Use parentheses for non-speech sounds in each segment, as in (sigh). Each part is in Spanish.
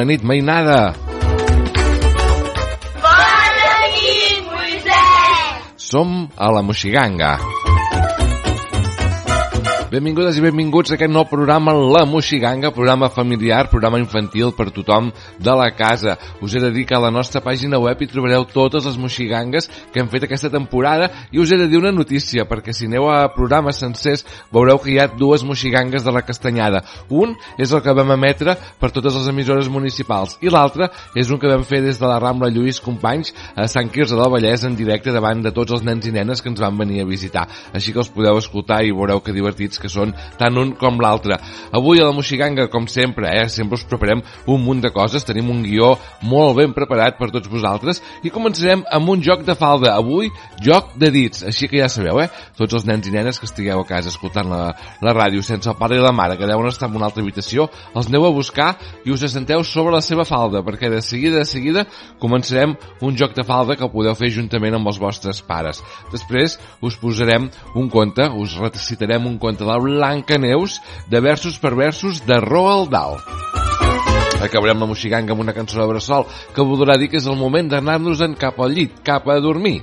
Bona nit, mainada! Bona nit, Moisès. Som a la Moxiganga. Benvingudes i benvinguts a aquest nou programa La Moxiganga, programa familiar, programa infantil per tothom de la casa. Us he de dir que a la nostra pàgina web hi trobareu totes les moxigangues que hem fet aquesta temporada i us he de dir una notícia, perquè si aneu a programes sencers veureu que hi ha dues moxigangues de la Castanyada. Un és el que vam emetre per totes les emissores municipals i l'altre és un que vam fer des de la Rambla Lluís Companys a Sant Quirze del Vallès en directe davant de tots els nens i nenes que ens van venir a visitar. Així que els podeu escoltar i veureu que divertits que són tant un com l'altre. Avui a la Moxiganga, com sempre, eh, sempre us preparem un munt de coses, tenim un guió molt ben preparat per tots vosaltres i començarem amb un joc de falda. Avui, joc de dits, així que ja sabeu, eh, tots els nens i nenes que estigueu a casa escoltant la, la ràdio sense el pare i la mare, que deuen estar en una altra habitació, els aneu a buscar i us assenteu sobre la seva falda, perquè de seguida, de seguida, començarem un joc de falda que podeu fer juntament amb els vostres pares. Després us posarem un conte, us recitarem un conte la Blancaneus de versos per versos de Roald Dahl. Acabarem la moxiganga amb una cançó de bressol que voldrà dir que és el moment d'anar-nos-en cap al llit, cap a dormir.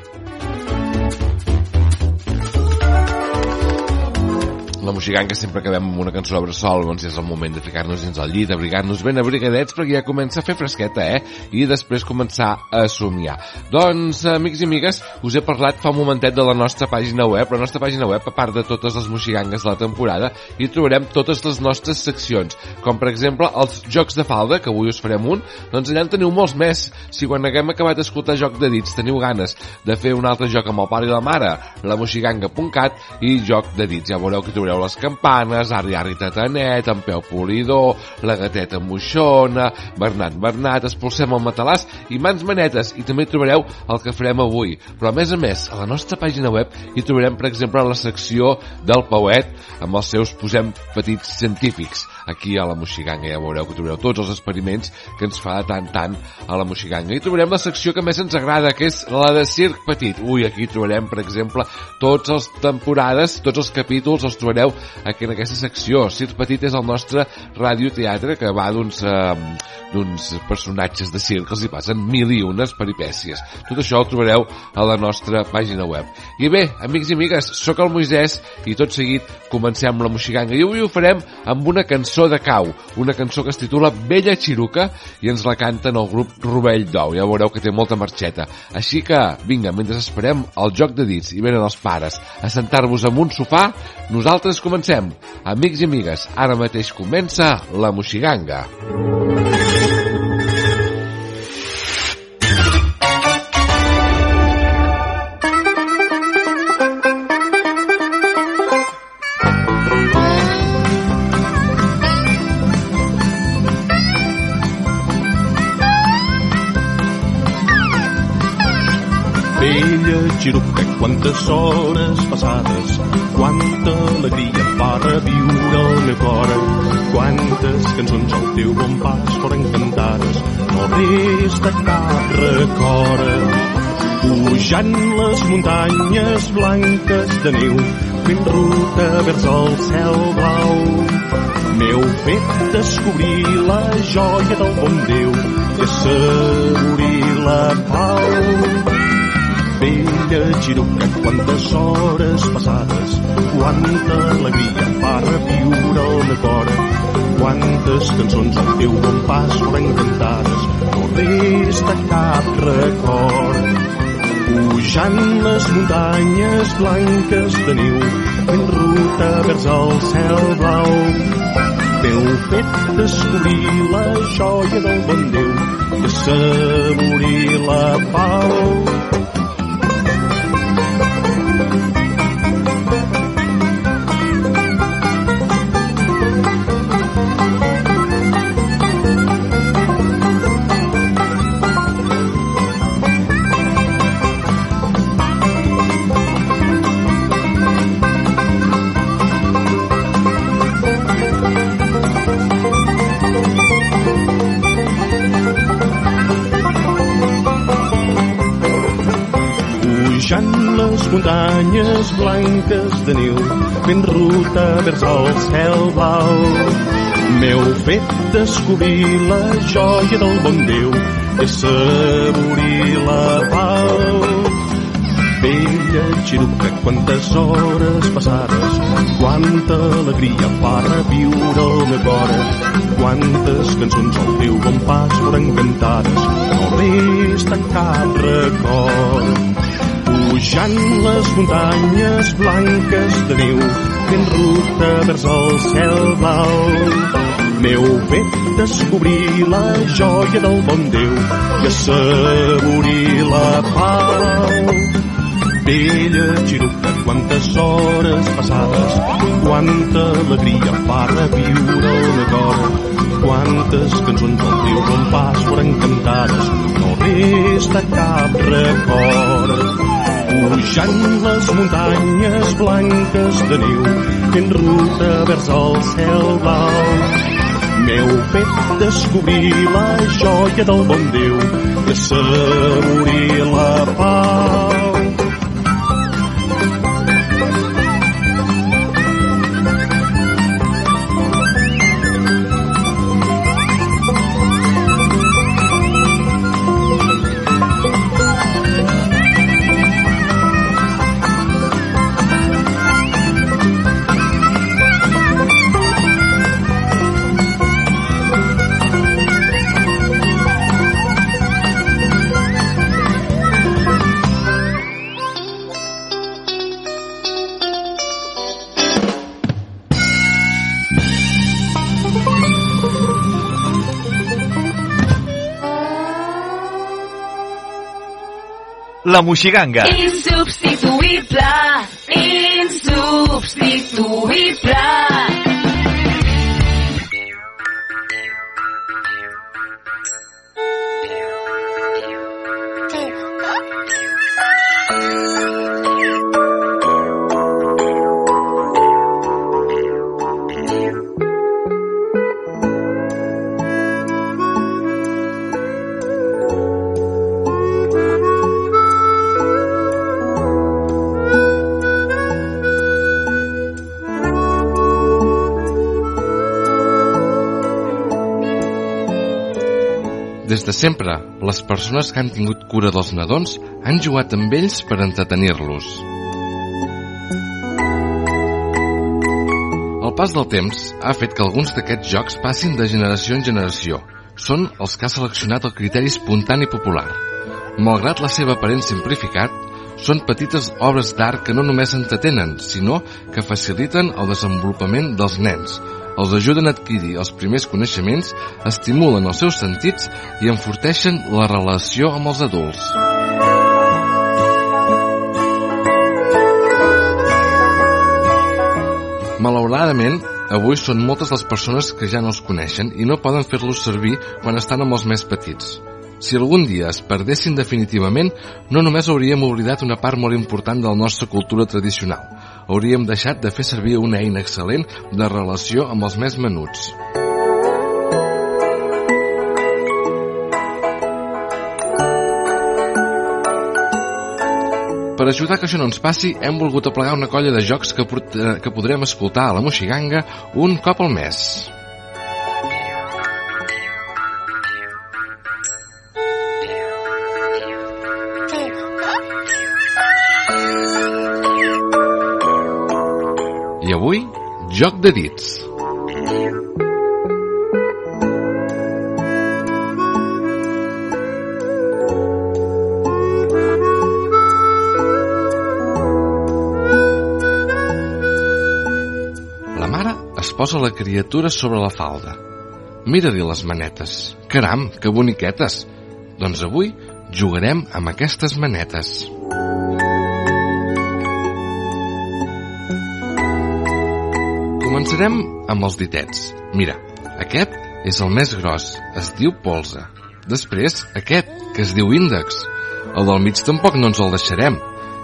La moxiganga sempre acabem amb una cançó de bressol, doncs és el moment de ficar-nos dins el llit, abrigar-nos ben abrigadets perquè ja comença a fer fresqueta, eh? I després començar a somiar. Doncs, amics i amigues, us he parlat fa un momentet de la nostra pàgina web, la nostra pàgina web, a part de totes les moxigangues de la temporada, hi trobarem totes les nostres seccions, com per exemple els jocs de falda, que avui us farem un, doncs allà en teniu molts més. Si quan haguem acabat d'escoltar joc de dits teniu ganes de fer un altre joc amb el pare i la mare, la moxiganga.cat i joc de dits. Ja veureu que trobareu les campanes, Arri Arri Tatanet, en Peu Polidor, la gateta moixona, Bernat Bernat, expulsem el matalàs i mans manetes. I també trobareu el que farem avui. Però a més a més, a la nostra pàgina web hi trobarem, per exemple, la secció del Pauet amb els seus, posem, petits científics aquí a la Moxiganga. Ja veureu que trobareu tots els experiments que ens fa tant tant a la Moxiganga. I trobarem la secció que més ens agrada, que és la de Circ Petit. Ui, aquí trobarem, per exemple, tots els temporades, tots els capítols els trobareu aquí en aquesta secció. Circ Petit és el nostre radioteatre que va d'uns eh, personatges de circ els hi passen mil i unes peripècies. Tot això ho trobareu a la nostra pàgina web. I bé, amics i amigues, sóc el Moisès i tot seguit comencem la Moxiganga. I avui ho farem amb una cançó de cau, una cançó que es titula Bella Xiruca i ens la canten el grup Rovell d'Ou. Ja veureu que té molta marxeta. Així que, vinga, mentre esperem el joc de dits i venen els pares a sentar-vos en un sofà, nosaltres comencem. Amics i amigues, ara mateix comença la Moxiganga. Bella Pujant les muntanyes blanques de neu, fent ruta vers el cel blau. M'heu fet descobrir la joia del bon Déu, que assaborir la pau. Bella Xiruca, quantes hores passades, quanta alegria va reviure el meu cor. Quantes cançons al teu bon pas foren cantades, no resta cap record. Pujant les muntanyes blanques de neu, fent ruta vers el cel blau. M'heu fet descobrir la joia del bon Déu, que assaborir la pau. Muntanyes blanques de niu fent ruta vers el cel blau. M'heu fet descobrir la joia del bon Déu i assaborir la pau. Vella xiruca, quantes hores passades, quanta alegria fa reviure el meu cor, quantes cançons al teu bon pas foren cantades, no resta cap record. Pujant les muntanyes blanques de neu, fent ruta vers el cel blau. M'heu fet descobrir la joia del bon Déu i assaborir la pau. Vella xiruca, quantes hores passades, quanta alegria fa reviure el cor. Quantes cançons al teu bon pas foren cantades, no resta cap record. Pujant les muntanyes blanques de neu, fent ruta vers el cel blau. M'heu fet descobrir la joia del bon Déu i assaborir la pau. La Moixiganga. Insubstituïble, insubstituïble. De sempre, les persones que han tingut cura dels nadons han jugat amb ells per entretenir-los. El pas del temps ha fet que alguns d'aquests jocs passin de generació en generació. Són els que ha seleccionat el criteri espontani popular. Malgrat la seva aparent simplificat, són petites obres d'art que no només entretenen, sinó que faciliten el desenvolupament dels nens, els ajuden a adquirir els primers coneixements, estimulen els seus sentits i enforteixen la relació amb els adults. Malauradament, avui són moltes les persones que ja no els coneixen i no poden fer-los servir quan estan amb els més petits. Si algun dia es perdessin definitivament, no només hauríem oblidat una part molt important de la nostra cultura tradicional, hauríem deixat de fer servir una eina excel·lent de relació amb els més menuts. Per ajudar que això no ens passi, hem volgut aplegar una colla de jocs que, eh, que podrem escoltar a la Moixiganga un cop al mes. Joc de dits. La mare es posa la criatura sobre la falda. Mira-li les manetes. Caram, que boniquetes. Doncs avui jugarem amb aquestes manetes. Començarem amb els ditets. Mira, aquest és el més gros, es diu polze. Després, aquest, que es diu índex. El del mig tampoc no ens el deixarem.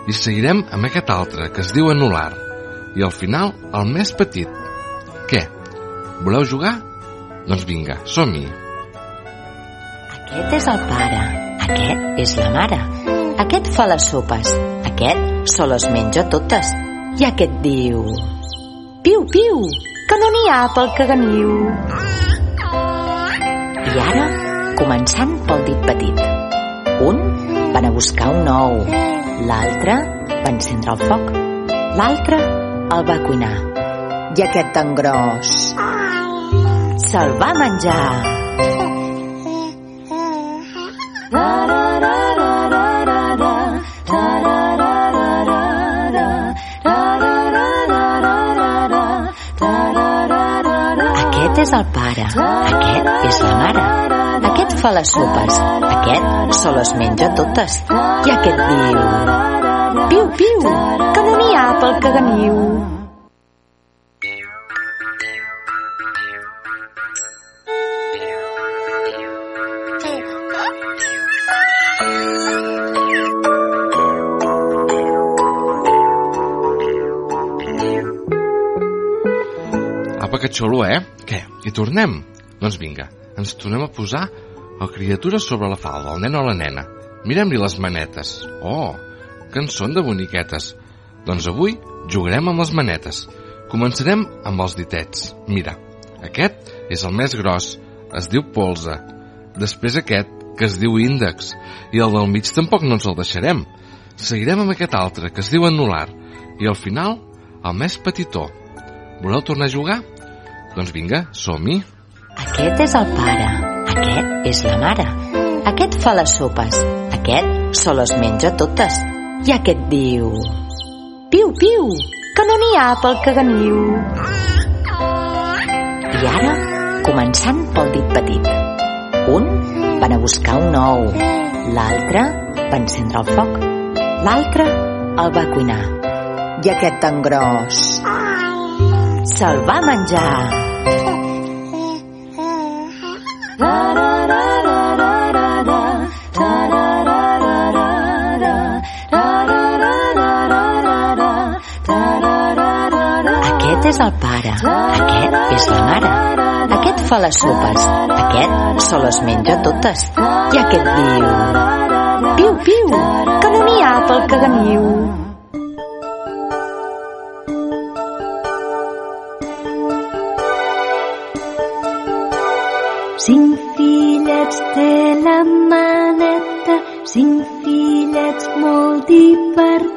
I seguirem amb aquest altre, que es diu anular. I al final, el més petit. Què? Voleu jugar? Doncs vinga, som-hi. Aquest és el pare, aquest és la mare, aquest fa les sopes, aquest se les menja totes. I aquest diu... Piu, piu, que no n'hi ha pel caganiu. I ara, començant pel dit petit. Un van a buscar un ou, l'altre va encendre el foc, l'altre el va cuinar. I aquest tan gros se'l va menjar. És el pare, aquest és la mare. Aquest fa les sopes, aquest se les menja totes. I aquest diu... Piu, piu, que no n'hi ha pel caganiu. Apa, xulo, eh? Què? Hi tornem? Doncs vinga, ens tornem a posar el criatura sobre la falda, el nen o la nena. Mirem-li les manetes. Oh, que en són de boniquetes. Doncs avui jugarem amb les manetes. Començarem amb els ditets. Mira, aquest és el més gros, es diu polze. Després aquest, que es diu índex. I el del mig tampoc no ens el deixarem. Seguirem amb aquest altre, que es diu anular. I al final, el més petitó. Voleu tornar a jugar? Doncs vinga, som-hi. Aquest és el pare, aquest és la mare. Aquest fa les sopes, aquest se les menja totes. I aquest diu... Piu, piu, que no n'hi ha pel caganiu. I ara, començant pel dit petit. Un van a buscar un ou, l'altre va encendre el foc, l'altre el va cuinar. I aquest tan gros se'l va menjar. Aquest és el pare, aquest és la mare. Aquest fa les sopes, aquest se les menja totes. I aquest diu... Piu, piu, que no n'hi ha pel caganiu. Cinc fillets té la maneta, cinc fillets molt divertits.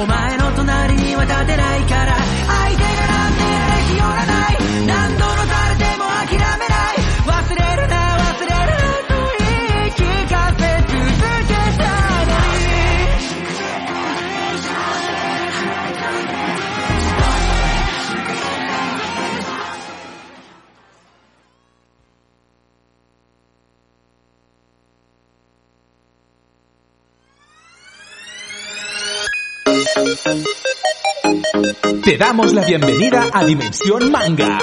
お前の隣には立てないから相手がなんでやれ日和らない。何度の Te damos la bienvenida a Dimensión Manga,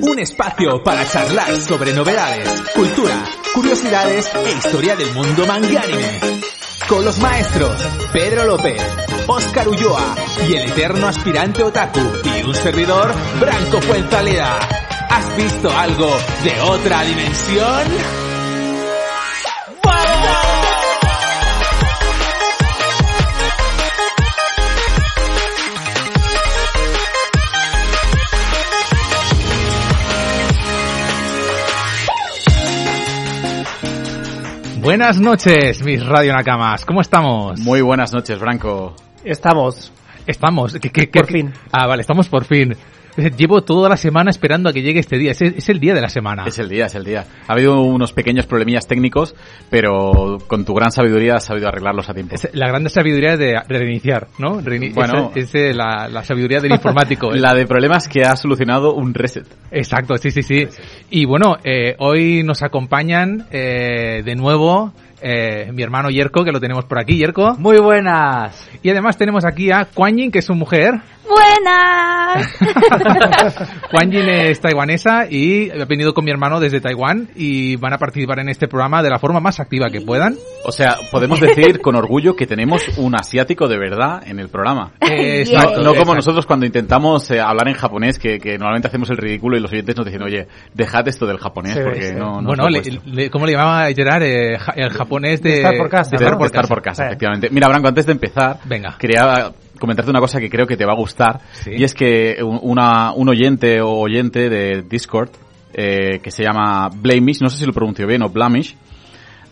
un espacio para charlar sobre novedades, cultura, curiosidades e historia del mundo mangánime. Con los maestros Pedro López, Óscar Ulloa y el eterno aspirante otaku y un servidor Branco Fuenzaleda. ¿Has visto algo de otra dimensión? Buenas noches, mis Radio Nakamas. ¿Cómo estamos? Muy buenas noches, Branco. Estamos. Estamos. ¿Qué- qué- qué- Por fin. Ah, vale, estamos por fin. Llevo toda la semana esperando a que llegue este día. Es, es el día de la semana. Es el día, es el día. Ha habido unos pequeños problemillas técnicos, pero con tu gran sabiduría has sabido arreglarlos a tiempo. Es la gran sabiduría de reiniciar, ¿no? Reini- Bueno. es, es, la, la sabiduría del informático. (laughs) ¿eh? La de problemas que ha solucionado un reset. Exacto, sí, sí, sí. Y bueno, eh, hoy nos acompañan eh, de nuevo eh, mi hermano Yerko, que lo tenemos por aquí, Yerko. Muy buenas. Y además tenemos aquí a Kuan Yin, que es su mujer. Buenas. (laughs) Kuan Yin es taiwanesa y ha venido con mi hermano desde Taiwán y van a participar en este programa de la forma más activa que puedan. O sea, podemos decir con orgullo que tenemos un asiático de verdad en el programa. Eh, No como exacto. nosotros cuando intentamos eh, hablar en japonés, que, que normalmente hacemos el ridículo y los oyentes nos dicen, oye, dejad esto del japonés Sí, porque sí. no, no Bueno, os lo he le- puesto". le- ¿cómo le llamaba Gerard? Eh, ja- el japonés de... De estar por casa, De ¿no? estar, de estar por casa, efectivamente. Mira, Branco, antes de empezar, Venga. quería comentarte una cosa que creo que te va a gustar. Sí. Y es que un, una, un oyente o oyente de Discord, eh, que se llama Blamish, no sé si lo pronuncio bien, o Blamish,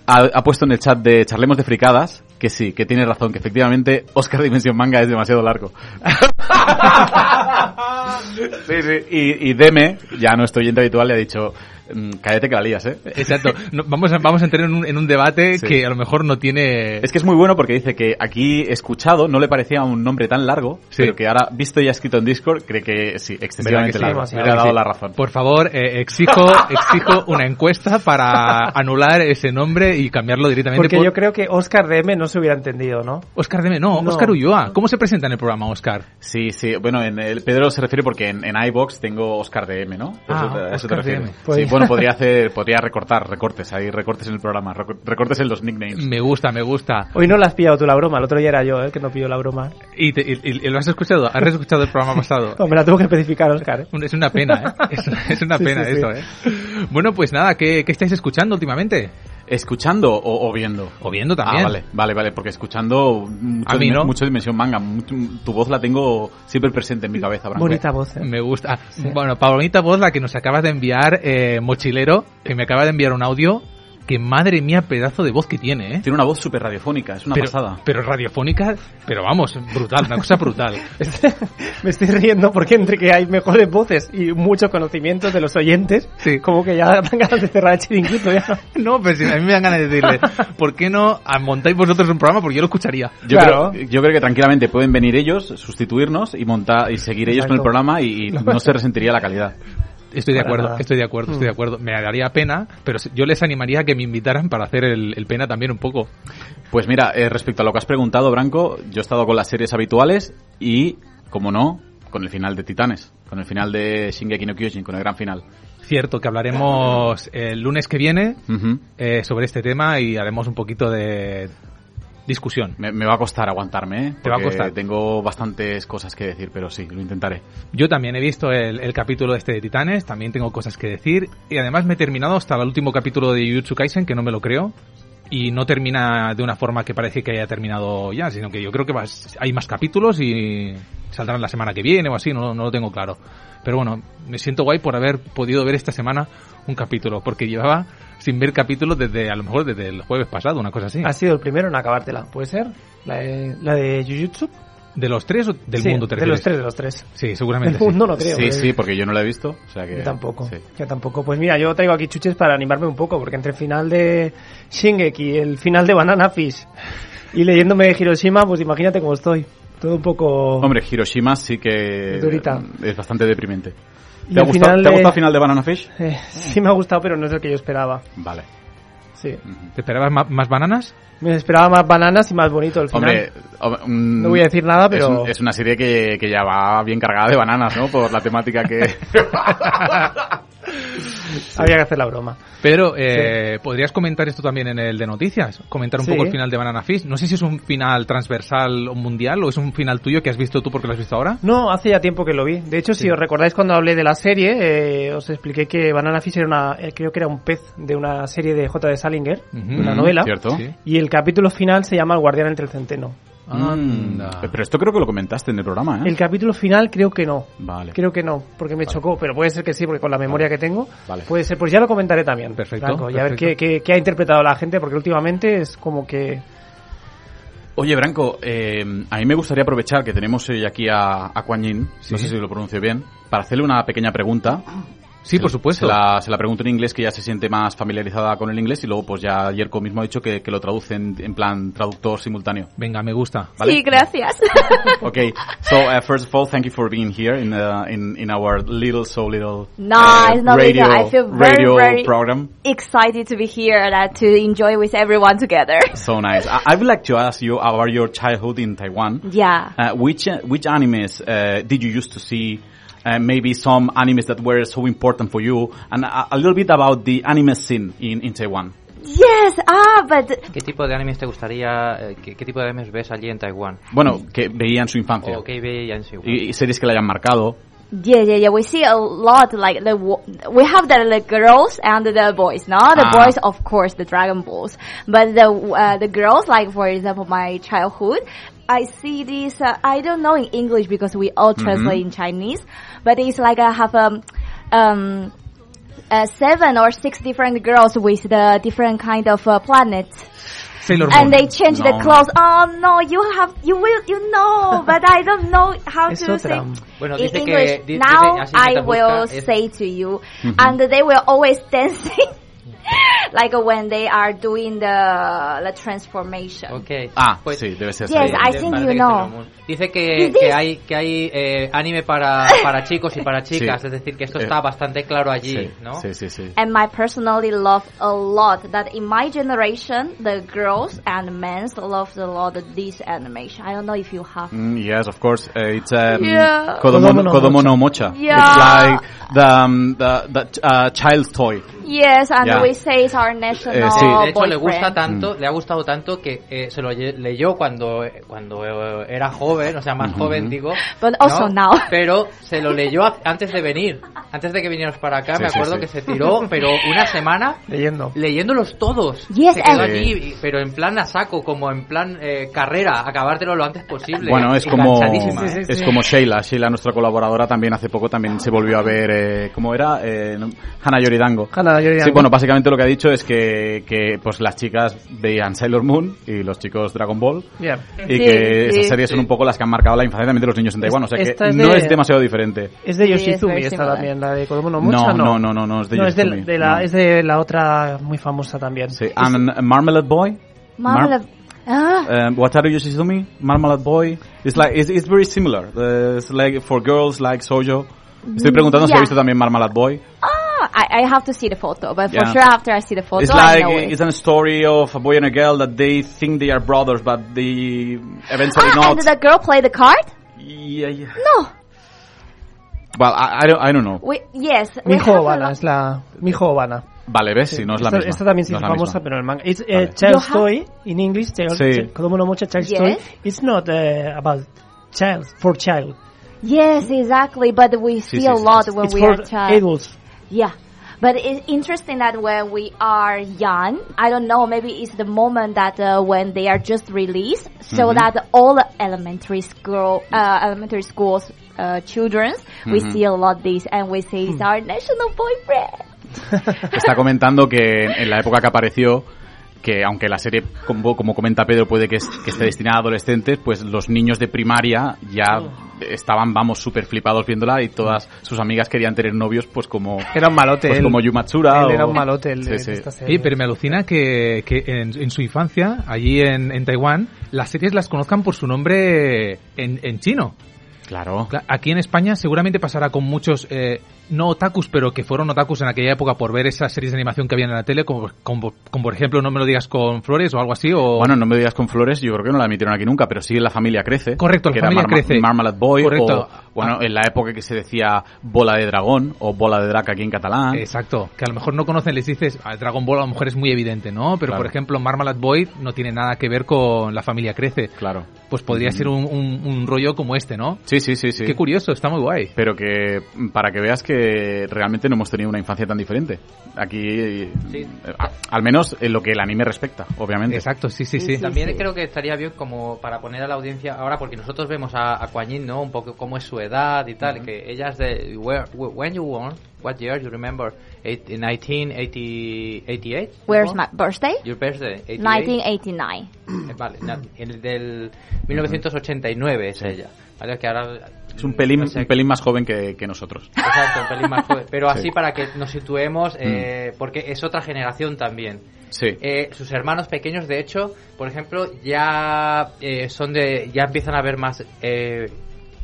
ha, ha puesto en el chat de Charlemos de Fricadas que sí, que tiene razón, que efectivamente Oscar Dimensión Manga es demasiado largo. (laughs) sí, sí. Y, y Deme, ya nuestro oyente habitual, le ha dicho, "Mm, cállate que la lías, ¿eh? (laughs) Exacto. No, vamos, a, vamos a entrar en un, en un debate Sí. que a lo mejor no tiene... Es que es muy bueno porque dice que aquí escuchado no le parecía un nombre tan largo, Sí. pero que ahora visto y escrito en Discord cree que sí, excesivamente ¿Verdad que sí? largo. Sí, Me ¿verdad ha dado sí? la razón. Por favor, eh, exijo, (laughs) exijo una encuesta para anular ese nombre y cambiarlo directamente Porque por yo creo que Oscar DM no se hubiera entendido, ¿no? Oscar Deme. No, No. Oscar Ulloa. ¿Cómo se presenta en el programa, Oscar? Sí, sí. Bueno, en el Pedro se refiere porque en, en iBox tengo Oscar DM, ¿no? Ah, Eso te- a eso te refieres. DM. Pues- Sí, bueno, podría hacer, podría recortar, recortes, hay recortes en el programa, reco- recortes en los nicknames. Me gusta, me gusta. Hoy no la has pillado tú la broma, el otro día era yo, ¿eh? Que no pilló la broma. ¿Y, te- y- lo has escuchado? ¿Has escuchado el programa pasado? (laughs) Oh, me la tuvo que especificar Oscar, ¿eh? Es una pena, ¿eh? Es, es una pena sí, sí. eso, ¿eh? Bueno, pues nada, ¿qué, qué estáis escuchando últimamente? ¿Escuchando o, o viendo? O viendo también. Ah, vale, vale, vale, porque escuchando mucho, A mí no. mucho Dimensión Manga. mucho- tu voz la tengo siempre presente en mi cabeza, Branco. Bonita voz, ¿eh? Me gusta. Bueno, para bonita voz la que nos acabas de enviar, eh, Mochilero, que me acaba de enviar un audio, que madre mía, pedazo de voz que tiene, ¿eh? Tiene una voz súper radiofónica, es una pero, pasada. Pero radiofónica, pero vamos, brutal, una cosa brutal. (laughs) Me estoy riendo porque entre que hay mejores voces y muchos conocimientos de los oyentes, como que ya dan ganas de cerrar el chiringuito ya. (laughs) No, pero si a mí me dan ganas de decirle, ¿por qué no montáis vosotros un programa? Porque yo lo escucharía. Yo, creo, yo creo que tranquilamente pueden venir ellos, sustituirnos y montar y seguir ellos con el programa y, y (laughs) no se resentiría la calidad. Estoy de acuerdo, nada. estoy de acuerdo, estoy de acuerdo. Me daría pena, pero yo les animaría a que me invitaran para hacer el, el pena también un poco. Pues mira, eh, respecto a lo que has preguntado, Branco, yo he estado con las series habituales y, como no, con el final de Titanes, con el final de Shingeki no Kyojin, con el gran final. Cierto, que hablaremos el lunes que viene eh, sobre este tema y haremos un poquito de discusión. Me, me va a costar aguantarme, ¿eh? Te va a Porque costar. Tengo bastantes cosas que decir, pero sí, lo intentaré. Yo también he visto el, el capítulo este de Titanes, también tengo cosas que decir y además me he terminado hasta el último capítulo de Jujutsu Kaisen, que no me lo creo. Y no termina de una forma que parece que haya terminado ya, sino que yo creo que vas- hay más capítulos y saldrán la semana que viene o así, no, no lo tengo claro. Pero bueno, me siento guay por haber podido ver esta semana un capítulo, porque llevaba sin ver capítulos desde, a lo mejor desde el jueves pasado, una cosa así. Ha sido el primero en acabártela, ¿puede ser? La de, la de Jujutsu. ¿De los tres o del Sí, mundo te de los tres, de los tres. Sí, seguramente Del mundo sí. no creo. Sí, eh. sí, porque yo no lo he visto. O sea que, Yo tampoco. sí. Yo tampoco. Pues mira, yo traigo aquí chuches para animarme un poco, porque entre el final de Shingeki y el final de Banana Fish y leyéndome de Hiroshima, pues imagínate cómo estoy. Todo un poco... Hombre, Hiroshima sí que Durita. es bastante deprimente. ¿Te ha, el gustado, final ¿te ha de- gustado el final de Banana Fish? Eh, sí me ha gustado, pero no es el que yo esperaba. Vale. Sí. ¿Te esperabas ma- más bananas? Me esperaba más bananas y más bonito el final. Hombre, hom- mm, No voy a decir nada, es pero- un- Es, una serie que, que ya va bien cargada de bananas, ¿no? Por la temática que... (laughs) (laughs) (laughs) Había que hacer la broma. Pero, eh, ¿podrías comentar esto también en el de noticias? Comentar un Sí. poco el final de Banana Fish. No sé si es un final transversal o mundial o es un final tuyo que has visto tú porque lo has visto ahora. No, hace ya tiempo que lo vi. De hecho, si os recordáis cuando hablé de la serie, eh, os expliqué que Banana Fish era una, eh, creo que era un pez de una serie de J. de Salinger, una novela. Cierto. Y el capítulo final se llama El guardián entre el centeno. Mm, Pero esto creo que lo comentaste en el programa, ¿eh? El capítulo final creo que no. Vale. Creo que no, porque me chocó, pero puede ser que sí, porque con la memoria que tengo, Vale. puede ser. Pues ya lo comentaré también. Perfecto, Franco, y a ver qué- qué ha interpretado la gente, porque últimamente es como que... Oye, Branco, eh, a mí me gustaría aprovechar que tenemos hoy aquí a, a Kuan Yin, no sé si lo pronuncio bien, para hacerle una pequeña pregunta. Sí, por supuesto. Se la, se la pregunto en inglés, que ya se siente más familiarizada con el inglés, y luego pues ya Yerko mismo ha dicho que, que lo traduce en, en plan traductor simultáneo. Venga, me gusta. ¿Vale? Sí, gracias. (laughs) Okay, so uh, first of all, thank you for being here in uh, in in our little so little No, uh, it's not radio little. I feel very, radio very program. excited to be here and uh, to enjoy with everyone together. (laughs) So nice. I, I would like to ask you about your childhood in Taiwan. Yeah. Uh, which uh, which animes uh, did you used to see? Uh, maybe some animes that were so important for you, and a, a little bit about the anime scene in, in Taiwan. Yes, ah, but ¿Qué tipo de animes te gustaría, eh, qué, qué tipo de animes ves allí en Taiwán? Bueno, que veía en su infancia. O que veía en su Y, y series que le hayan marcado. yeah, yeah, yeah. We see a lot like the we have the, the girls and the boys. No, the Ah. boys, of course, the Dragon Balls, but the uh, the girls, like for example, my childhood. I see this. Uh, I don't know in English because we all translate in Chinese, but it's like I have um um uh, seven or six different girls with the different kind of uh, planets. Sailor And Moon. they change the clothes. Oh no, you have, you will, you know, (laughs) but I don't know how Es to otra. say Bueno, in dice que- English. di- now dice I will es- say to you, Mhm. and they will always (laughs) dancing, like when they are doing the the transformation. Ok. Ah, Pues- sí, debe ser. Yes, así. I think you know. Sailor Moon. Dice que, Is this- que hay, que hay eh, anime para, para (laughs) chicos y para chicas, Sí. es decir, que esto Eh, está bastante claro allí, Sí, ¿no? sí, sí, sí. And my personally love a lot that in my generation the girls and men love a lot of this animation. I don't know if you have. Mm, yes, of course. Uh, it's um, Yeah. Kodomo, Kodomo no Kodomo no Mocha. Yeah. It's like the um, the, the uh, child's toy. Yes, and Yeah. we say it's our national Eh, sí. De hecho, le gusta tanto, le ha gustado tanto que eh, se lo leyó cuando, cuando eh, era joven, o sea, más joven, digo. But also ¿no? now. (laughs) Pero se lo leyó antes de venir. Antes de que vinieras para acá, Sí, me acuerdo sí. que se tiró, pero una semana (laughs) Leyendo. leyéndolos todos. Yes, se quedó allí, pero en plan a saco, como en plan eh, carrera, acabártelo lo antes posible. Bueno, es como Enganchadísima, Sí, sí, ¿eh? sí. es como Sheila, Sheila nuestra colaboradora también hace poco también se volvió a ver eh, ¿cómo era? Eh, Hannah Yoridango. Hannah Yoridango. Sí, bueno, básicamente lo que ha dicho es que, que pues las chicas veían Sailor Moon y los chicos Dragon Ball Yeah. y Sí, que sí. esas series son un poco las que han marcado la infancia también de los niños en Taiwán, o sea que es no de- es demasiado diferente. Es de Sí, es Yoshizumi very esta similar. también, la de Kodomo no No, Mucha, no, no, no, no, es de No, es de, Yoshizumi, de la, no. es de la otra muy famosa también. Sí, and Marmalade Boy? Marmalade. Ah, Um, Wataru Yoshizumi, Marmalade Boy. It's like it's, it's very similar. Uh, it's like for girls like Sojo. Estoy preguntando si ha visto también Marmalade Boy. ah, I, I have to see the photo, but for Yeah. sure after I see the photo, it's I like know it. it's a story of a boy and a girl that they think they are brothers, but they eventually Ah, not. and the girl play the card? Yeah, yeah. No. Well, I, I don't, I don't know. We, yes. we Mijo have a Obana, es la... Mijo Obana. Vale, ves, si no es la esta, misma. esta también sí No es es famosa, misma. pero en el manga. It's uh, Vale. Child's You Toy, in English, child, Sí. Kodomo no Mocha Child's Yes. Toy. It's not uh, about child, for child. Yes, exactly. But we see sí, a sí, lot sí. when It's we for are child. adults. Yeah. But it's interesting that when we are young, I don't know, maybe it's the moment that uh, when they are just released, so Mm-hmm. that all the elementary school, uh, elementary schools, uh, children, we Mm-hmm. see a lot this, and we say Hmm. it's our national boyfriend. (laughs) Está comentando que en la época que apareció, que aunque la serie, como, como comenta Pedro, puede que, es- que esté destinada a adolescentes, pues los niños de primaria ya estaban, vamos, súper flipados viéndola y todas sus amigas querían tener novios, pues como, Era un malote. pues él. como Yumatsura. Él o- era un malote el Sí, de sí. esta serie. Oye, pero me alucina que, que en, en su infancia, allí en, en Taiwán, las series las conozcan por su nombre en, en chino. Claro. Cla- Aquí en España seguramente pasará con muchos, eh, no otakus, pero que fueron otakus en aquella época por ver esas series de animación que habían en la tele, como, como, como por ejemplo No me lo digas con flores o algo así, o... Bueno, no me digas con flores, yo creo que no la emitieron aquí nunca, pero sí La Familia Crece. Correcto, La Familia Marma- Crece. Marmalade Boy, Correcto. o, bueno, en la época que se decía Bola de Dragón, o Bola de Drac aquí en catalán. Exacto, que a lo mejor no conocen, les dices, a Dragon Ball a lo mejor es muy evidente, ¿no? Pero Claro. por ejemplo, Marmalade Boy no tiene nada que ver con La Familia Crece. Claro. Pues podría ser un, un- un rollo como este, ¿no? Sí, sí, sí, sí. Qué curioso, está muy guay. Pero que, mm, para que veas que realmente no hemos tenido una infancia tan diferente. Aquí, eh, a- al menos en lo que el anime respecta, obviamente. Exacto, sí, sí, sí. También creo que estaría bien como para poner a la audiencia ahora, porque nosotros vemos a, a Kuan Yin, ¿no? Un poco cómo es su edad y tal, que ella es de... Where, when you born? What year? You remember? Eight, 1988? Where's my birthday? Your birthday? 88? 1989. Eh, Vale, el del 1989 es ella. Vale, que ahora... Es un pelín, no sé, un pelín más joven que, que nosotros. Exacto, un pelín más joven. Pero Sí. Mm. así para que nos situemos, eh, porque es otra generación también. Sí. Eh, sus hermanos pequeños, de hecho, por ejemplo, ya eh, son de, ya empiezan a ver más.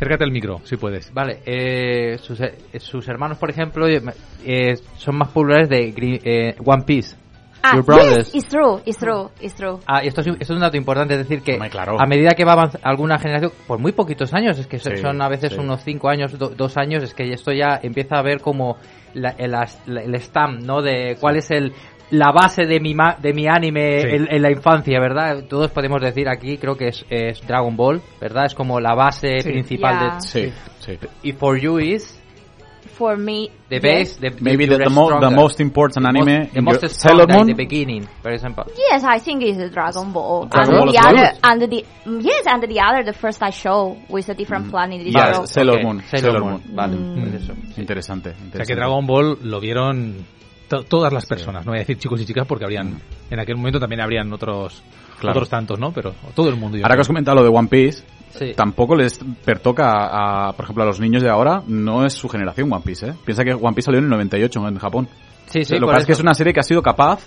Eh, Acércate al micro, si puedes. vale, eh, sus, eh, sus hermanos, por ejemplo, eh, son más populares de Green- eh, One Piece. Ah, Your brothers. yes, it's true, it's true, it's true. Ah, y esto es, esto es un dato importante, es decir, que Hombre, claro. a medida que va avanzando alguna generación, por muy poquitos años, es que Sí, son a veces sí. unos 5 años, 2 años, es que esto ya empieza a ver como la- el, la- el stamp, ¿no? De cuál es el la base de mi ma- de mi anime Sí. en, en la infancia, ¿verdad? Todos podemos decir aquí, creo que es, es Dragon Ball, ¿verdad? Es como la base Sí. principal Yeah. de... Sí, sí. Y For You is For me, the yes. base, the, Maybe the, the, the, mo- the most important The anime most- the in most Sailor Moon. the beginning, for example. Yes, I think it's Dragon Ball. Dragon and Ball the other, and the yes, and the other, the first I show with a different planet. is Yeah, Dragon- Sailor Ok, Moon. Sailor, Sailor Moon. Moon. Vale, Mm. pues eso. Interesante, O sea interesante. que Dragon Ball lo vieron to- todas las personas, no voy a decir chicos y chicas porque habrían, en aquel momento también habrían otros, Claro. otros tantos, ¿no? Pero todo el mundo. yo Ahora que os comentado lo de One Piece, Sí. tampoco les pertoca a, por ejemplo, a los niños de ahora, no es su generación One Piece, ¿eh? Piensa que One Piece salió en el 98 en Japón. Sí, sí, lo que pasa es que es una serie que ha sido capaz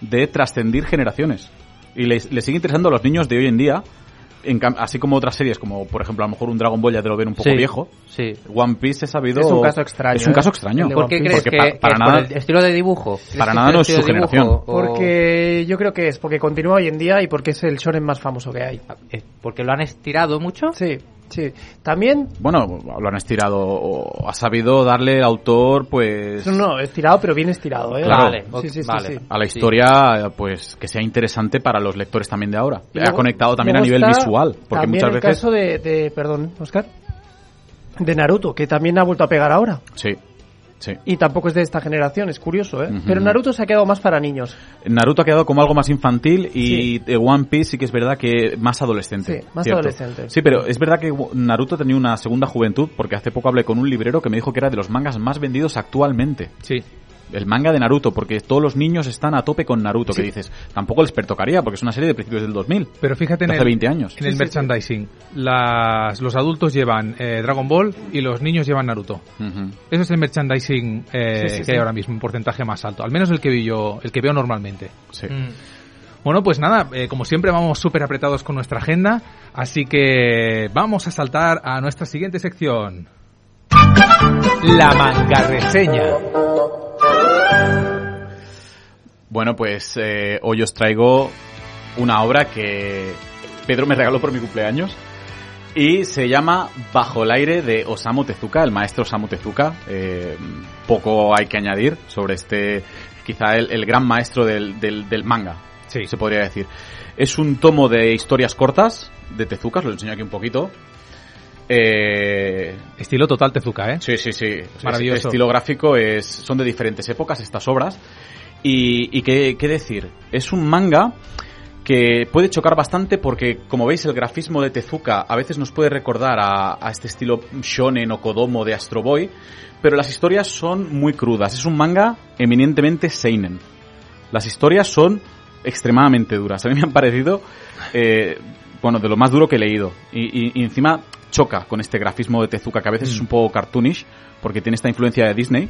de trascendir generaciones. Y le sigue interesando a los niños de hoy en día, en así como otras series, como por ejemplo a lo mejor un Dragon Ball ya te lo ven un poco Sí, viejo. Sí. One Piece he sabido... Es un caso extraño, Es un ¿eh? caso extraño. El de ¿Por qué crees Porque que, pa- para que nada- por el estilo de dibujo? ¿Crees para nada no es su dibujo generación. o- Porque yo creo que es porque continúa hoy en día y porque es el shonen más famoso que hay. eh, porque lo han estirado mucho. Sí. Sí. También, Bueno, lo han estirado o ha sabido darle el autor, pues... no, no, estirado, pero bien estirado, ¿eh? Claro. Vale, Sí, sí, sí, vale. sí. a la historia, pues que sea interesante para los lectores también de ahora. Y ha luego- conectado también a nivel está visual, porque muchas el veces... caso de, de- perdón, Oscar, de Naruto, que también ha vuelto a pegar ahora. Sí, sí. Y tampoco es de esta generación, es curioso, ¿eh? Pero Naruto se ha quedado más para niños. Naruto ha quedado como algo más infantil y One Piece sí que es verdad que más adolescente. Sí, más ¿cierto? adolescente. Sí, pero es verdad que Naruto tenía una segunda juventud porque hace poco hablé con un librero que me dijo que era de los mangas más vendidos actualmente. Sí. El manga de Naruto, porque todos los niños están a tope con Naruto, que dices, tampoco les pertocaría porque es una serie de principios del 2000. Pero fíjate en el, hace 20 años. en el merchandising. Las, los adultos llevan eh, Dragon Ball y los niños llevan Naruto. Ujú. Ese es el merchandising eh, Sí, sí, que sí. hay ahora mismo, un porcentaje más alto. Al menos el que vi yo, el que veo normalmente. Sí. Mm. Bueno, pues nada, eh, como siempre vamos súper apretados con nuestra agenda, así que vamos a saltar a nuestra siguiente sección. La manga reseña. Bueno, pues eh, hoy os traigo una obra que Pedro me regaló por mi cumpleaños y se llama Bajo el aire de Osamu Tezuka, el maestro Osamu Tezuka. Eh, poco hay que añadir sobre este, quizá el, el gran maestro del, del, del manga, Sí. se podría decir. Es un tomo de historias cortas de Tezuka, os lo enseño aquí un poquito. Eh, Estilo total Tezuka, ¿eh? Sí, sí, sí. Maravilloso. El estilo gráfico es, son de diferentes épocas estas obras. Y, y qué, qué decir, es un manga que puede chocar bastante porque, como veis, el grafismo de Tezuka a veces nos puede recordar a, a este estilo shonen o kodomo de Astro Boy, pero las historias son muy crudas. Es un manga eminentemente seinen. Las historias son extremadamente duras. A mí me han parecido, eh, bueno, de lo más duro que he leído. Y, y- y encima choca con este grafismo de Tezuka, que a veces es un poco cartoonish, porque tiene esta influencia de Disney.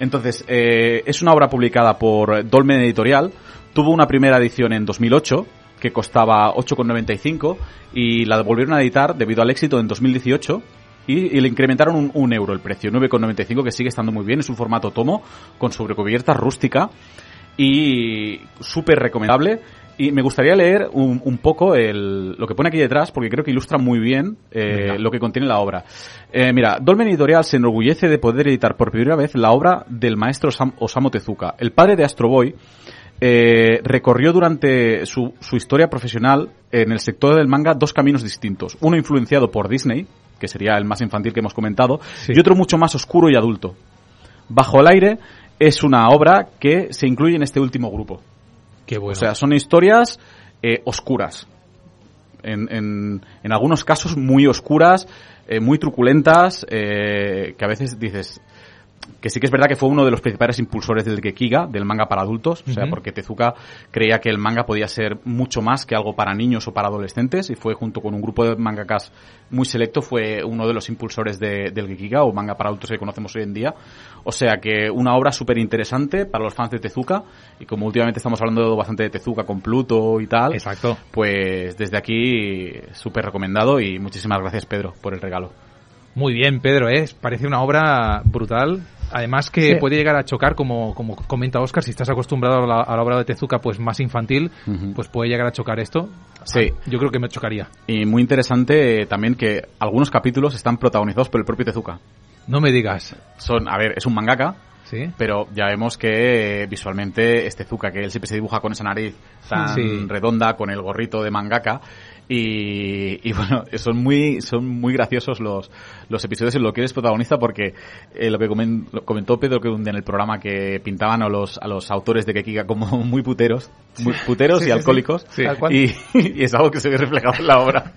Entonces, eh, es una obra publicada por Dolmen Editorial. Tuvo una primera edición en 2008 que costaba 8,95 y la volvieron a editar debido al éxito en 2018 y, le incrementaron un, un euro el precio, 9,95 que sigue estando muy bien. Es un formato tomo con sobrecubierta rústica y súper recomendable. Y me gustaría leer un, un poco el, lo que pone aquí detrás, porque creo que ilustra muy bien eh, lo que contiene la obra. Eh, mira, Dolmen Editorial se enorgullece de poder editar por primera vez la obra del maestro Osam- Osamu Tezuka. El padre de Astro Boy eh, recorrió durante su, su historia profesional en el sector del manga dos caminos distintos. Uno influenciado por Disney, que sería el más infantil que hemos comentado, Sí. y otro mucho más oscuro y adulto. Bajo el aire es una obra que se incluye en este último grupo. Qué bueno. O sea, son historias eh, oscuras. En, en, en algunos casos muy oscuras, eh, muy truculentas, eh, que a veces dices que sí que es verdad que fue uno de los principales impulsores del Gekiga, del manga para adultos, o sea, porque Tezuka creía que el manga podía ser mucho más que algo para niños o para adolescentes, y fue junto con un grupo de mangakas muy selecto, fue uno de los impulsores de- del Gekiga, o manga para adultos que conocemos hoy en día. O sea que una obra súper interesante para los fans de Tezuka, y como últimamente estamos hablando bastante de Tezuka con Pluto y tal, Exacto. pues desde aquí súper recomendado, y muchísimas gracias Pedro por el regalo. Muy bien, Pedro, ¿eh? parece una obra brutal. Además que Sí. puede llegar a chocar, como, como comenta Oscar, si estás acostumbrado a la, a la obra de Tezuka pues más infantil, pues puede llegar a chocar esto. Sí. Yo creo que me chocaría. Y muy interesante eh, también que algunos capítulos están protagonizados por el propio Tezuka. No me digas. Son, a ver, es un mangaka, ¿Sí? pero ya vemos que eh, visualmente es Tezuka, que él siempre se dibuja con esa nariz tan Sí. redonda, con el gorrito de mangaka. Y, y bueno, son muy, son muy graciosos los, los episodios en los que eres protagonista porque eh, lo que comen- lo comentó Pedro que un día en el programa que pintaban a los, a los autores de Kekiga como (laughs) muy puteros, muy puteros Sí, y sí, alcohólicos. Sí. Y, y es algo que se ve reflejado en la obra.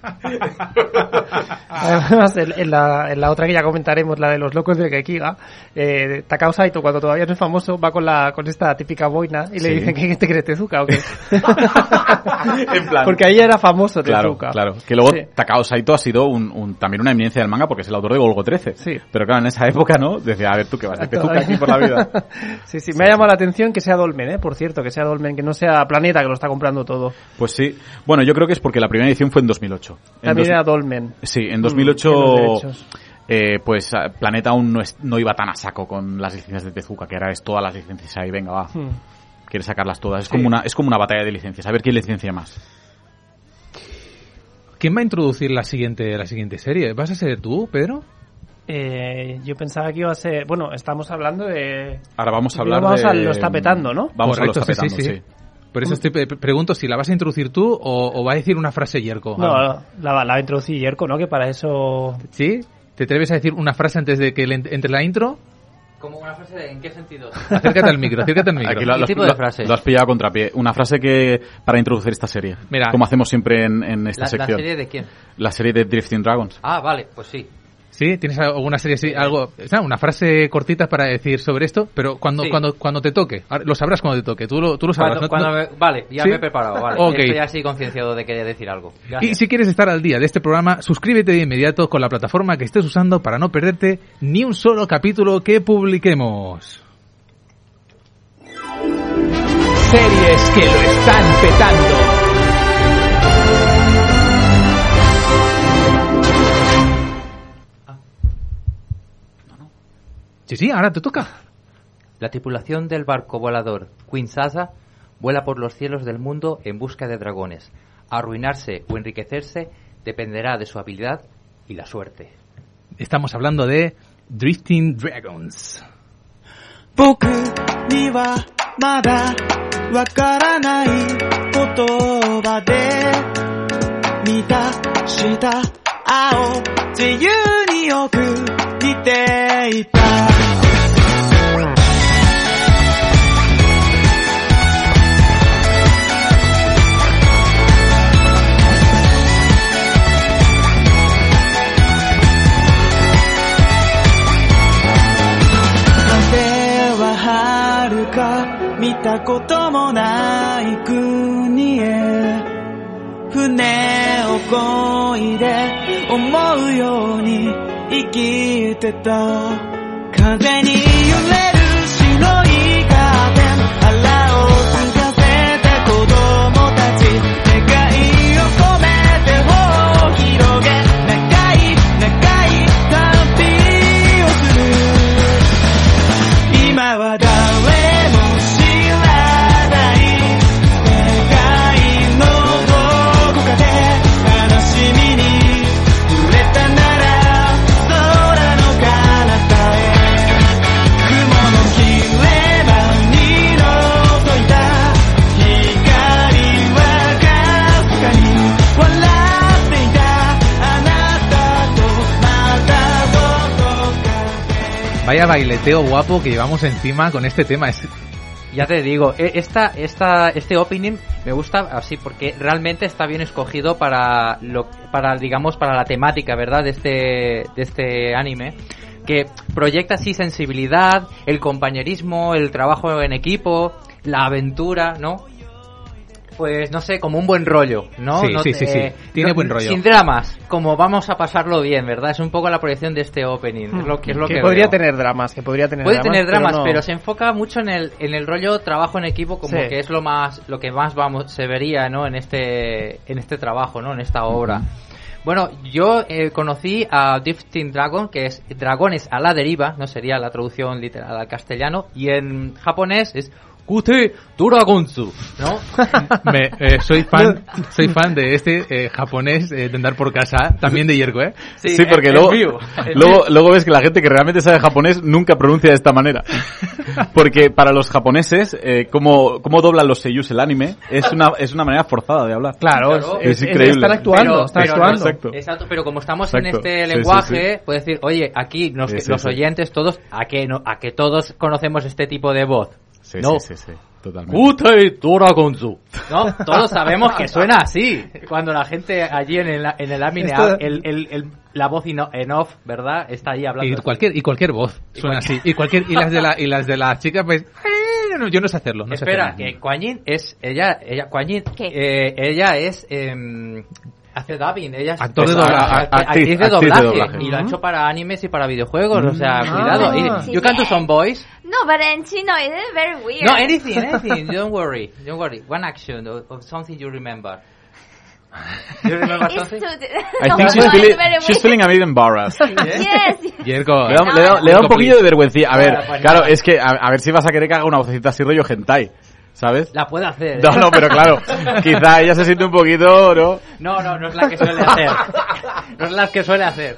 Además, en, en la, en la otra que ya comentaremos, la de los locos del Gekiga, eh, Takao Saito, cuando todavía no es famoso, va con la con esta típica boina y le dicen que te crees Tezuka o qué. (laughs) en plan. Porque ahí era famoso Claro, Tezuka. claro. Que luego Sí. Takao Saito ha sido un, un- también una eminencia del manga porque es el autor de Golgo 13. Sí. Pero claro, en esa época, ¿no? Decía, a ver, tú que vas de Tezuka aquí por la vida. (laughs) sí, sí, me ha llamado la atención que sea Dolmen, ¿eh? Por cierto, que sea Dolmen, que no sea Planeta que lo está comprando todo. Pues sí. Bueno, yo creo que es porque la primera edición fue en 2008. En También dos- era Dolmen. Sí, en Mm, 2008, en los derechos. eh, pues ah, Planeta aún no, es- no iba tan a saco con las licencias de Tezuka, que ahora es todas las licencias ahí, venga, va. Hmm. Quiere sacarlas todas. Es, Sí. como una, es como una batalla de licencias, a ver quién licencia más. ¿Quién va a introducir la siguiente, la siguiente serie? ¿Vas a ser tú, Pedro? Eh, yo pensaba que iba a ser... Bueno, estamos hablando de... Ahora vamos a hablar vamos de... a Lo está petando, ¿no? Vamos Correcto, a lo está sí, sí, petando, sí. sí. Por eso estoy, pregunto si la vas a introducir tú o, o va a decir una frase Yerko. No, la, la va a introducir Yerko, ¿no? Que para eso... ¿Sí? ¿Te atreves a decir una frase antes de que le ent- entre la intro? ¿Como una frase de en qué sentido? Acércate al micro, acércate al micro. Aquí lo, ¿Qué lo- tipo de lo- frase? lo has pillado a contrapié. Una frase que para introducir esta serie. Mira. como hacemos siempre en, en esta ¿La, la sección. serie de quién? La serie de Drifting Dragons. Ah, vale, pues sí. ¿Sí? ¿Tienes alguna serie así? Algo, o sea, una frase cortita para decir sobre esto, pero cuando, Sí. cuando, cuando te toque. Ahora, Lo sabrás cuando te toque, tú lo, tú lo sabrás. Cuando- ¿no? cuando No- me- vale, ya ¿Sí? me he preparado, vale. Ok. Estoy así concienciado de querer decir algo. Y si quieres estar al día de este programa, suscríbete de inmediato con la plataforma que estés usando para no perderte ni un solo capítulo que publiquemos. Series que lo están petando. Sí, sí, ahora te toca. La tripulación del barco volador Queen Sasa vuela por los cielos del mundo en busca de dragones. Arruinarse o enriquecerse dependerá de su habilidad y la suerte. Estamos hablando de Drifting Dragons. 青自由によく見ていた。見たこともない国へ。船を漕いで思うように生きてた。風に揺れる白い Vaya baileteo guapo que llevamos encima con este tema. Ya te digo, e- esta, esta, este opening me gusta así porque realmente está bien escogido para lo, para digamos para la temática, ¿verdad? De este, de este anime que proyecta así sensibilidad, el compañerismo, el trabajo en equipo, la aventura, ¿no? Pues no sé, como un buen rollo, ¿no? Sí, No sí, te- sí, sí. Tiene buen rollo. Sin dramas, como vamos a pasarlo bien, ¿verdad? Es un poco la proyección de este opening, es lo que es lo que, podría veo. tener dramas, que podría tener Puede dramas. tener dramas, pero, no- se enfoca mucho en el, en el rollo trabajo en equipo, como Sí. que es lo más, lo que más vamos, se vería, ¿no? En este, en este trabajo, ¿no? En esta obra. Bueno, yo eh, conocí a Drifting Dragon, que es Dragones a la deriva, no sería la traducción literal al castellano, y en japonés es Kute Dragonzu, ¿no? (laughs) me- eh, soy fan soy fan de este eh, japonés eh, de andar por casa, también de Yerko, ¿eh? Sí, porque en- luego, vivo, en luego, vivo. luego ves que la gente que realmente sabe japonés nunca pronuncia de esta manera. (laughs) Porque para los japoneses, eh, cómo, cómo doblan los seiyus el anime es una, es una manera forzada de hablar. Claro, Claro. Es increíble. Están actuando, Pero- están pero actuando. no- Exacto. Exacto, pero como estamos Exacto. en este Sí, lenguaje, sí, puedes decir, oye, aquí nos- Sí, sí, los sí. oyentes todos, a que, no, a que todos conocemos este tipo de voz. Sí, No. sí, sí, sí, totalmente. ¿No? Todos sabemos que suena así. Cuando la gente allí en el, en el anime, Esto- el, el- el- la voz en off, ¿verdad? Está ahí Y hablando. cualquier, y cualquier voz suena así. Y cualquier, y las de la, y las de la chica, pues, eh, no, yo no sé hacerlo, no sé Espera, hacerlo. que Kuan Yin es, ella, ella, Kuan Yin, ¿Qué? eh, ella es, em, hace dubbing, ella es Actor de doblaje. Actriz- de doblaje, y lo ha hecho para animes y para videojuegos, o sea, cuidado. Ah. Y, you can do some voice. No, but in Chino it is very weird. No, anything, anything, don't worry, don't worry. One action of, something you remember. You remember something? I (laughs) think she's it's feeling, she's feeling a bit embarrassed. (laughs) Yes. Yerko, Le da, le da- un poquillo de vergüenza. A ver, pues claro, es que a, a ver si vas a querer que haga una vocecita así rollo hentai. ¿Sabes? La puede hacer. ¿eh? No, no, pero claro, quizá ella se siente un poquito, ¿no? No, no, no es la que suele hacer. No es la que suele hacer.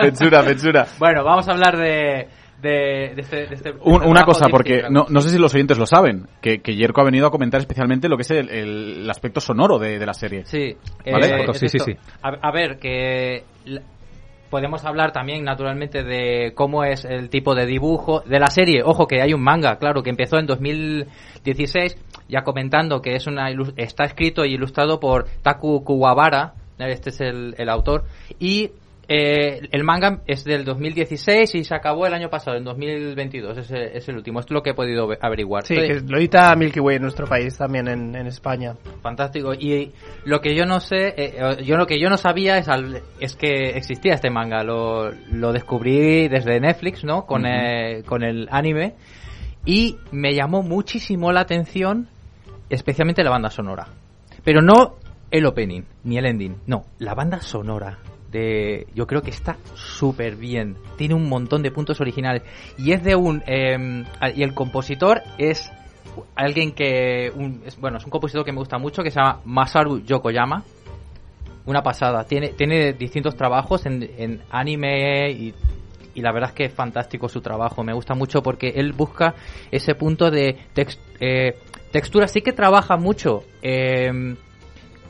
Censura, censura. Bueno, vamos a hablar de, de, de este, de este- de Un- este una cosa, porque no, no sé si los oyentes lo saben, que, que Yerko ha venido a comentar especialmente lo que es el, el- el aspecto sonoro de, de la serie. Sí, ¿Vale? eh, es sí, sí, sí. A, a ver, que podemos hablar también, naturalmente, de cómo es el tipo de dibujo de la serie. Ojo, que hay un manga, claro, que empezó en 2016, ya comentando que es una está escrito y ilustrado por Taku Kuwabara, este es el, el autor, y eh, el manga es del 2016 y se acabó el año pasado, en 2022, es, el- es el último. Es lo que he podido ve- averiguar. Sí, Entonces, que lo edita Milky Way en nuestro país también, en, en España. Fantástico. Y lo que yo no sé, eh, eh, yo lo que yo no sabía es, al- es que existía este manga. Lo, lo descubrí desde Netflix, ¿no? Con, eh, con el anime. Y me llamó muchísimo la atención, especialmente la banda sonora. Pero no el opening, ni el ending. No, la banda sonora. Yo creo que está súper bien. Tiene un montón de puntos originales. Y es de un... eh, y el compositor es alguien que bueno es un compositor que me gusta mucho que se llama Masaru Yokoyama una pasada tiene tiene distintos trabajos en, anime y, la verdad es que es fantástico su trabajo me gusta mucho porque él busca ese punto de eh, textura sí que trabaja mucho eh,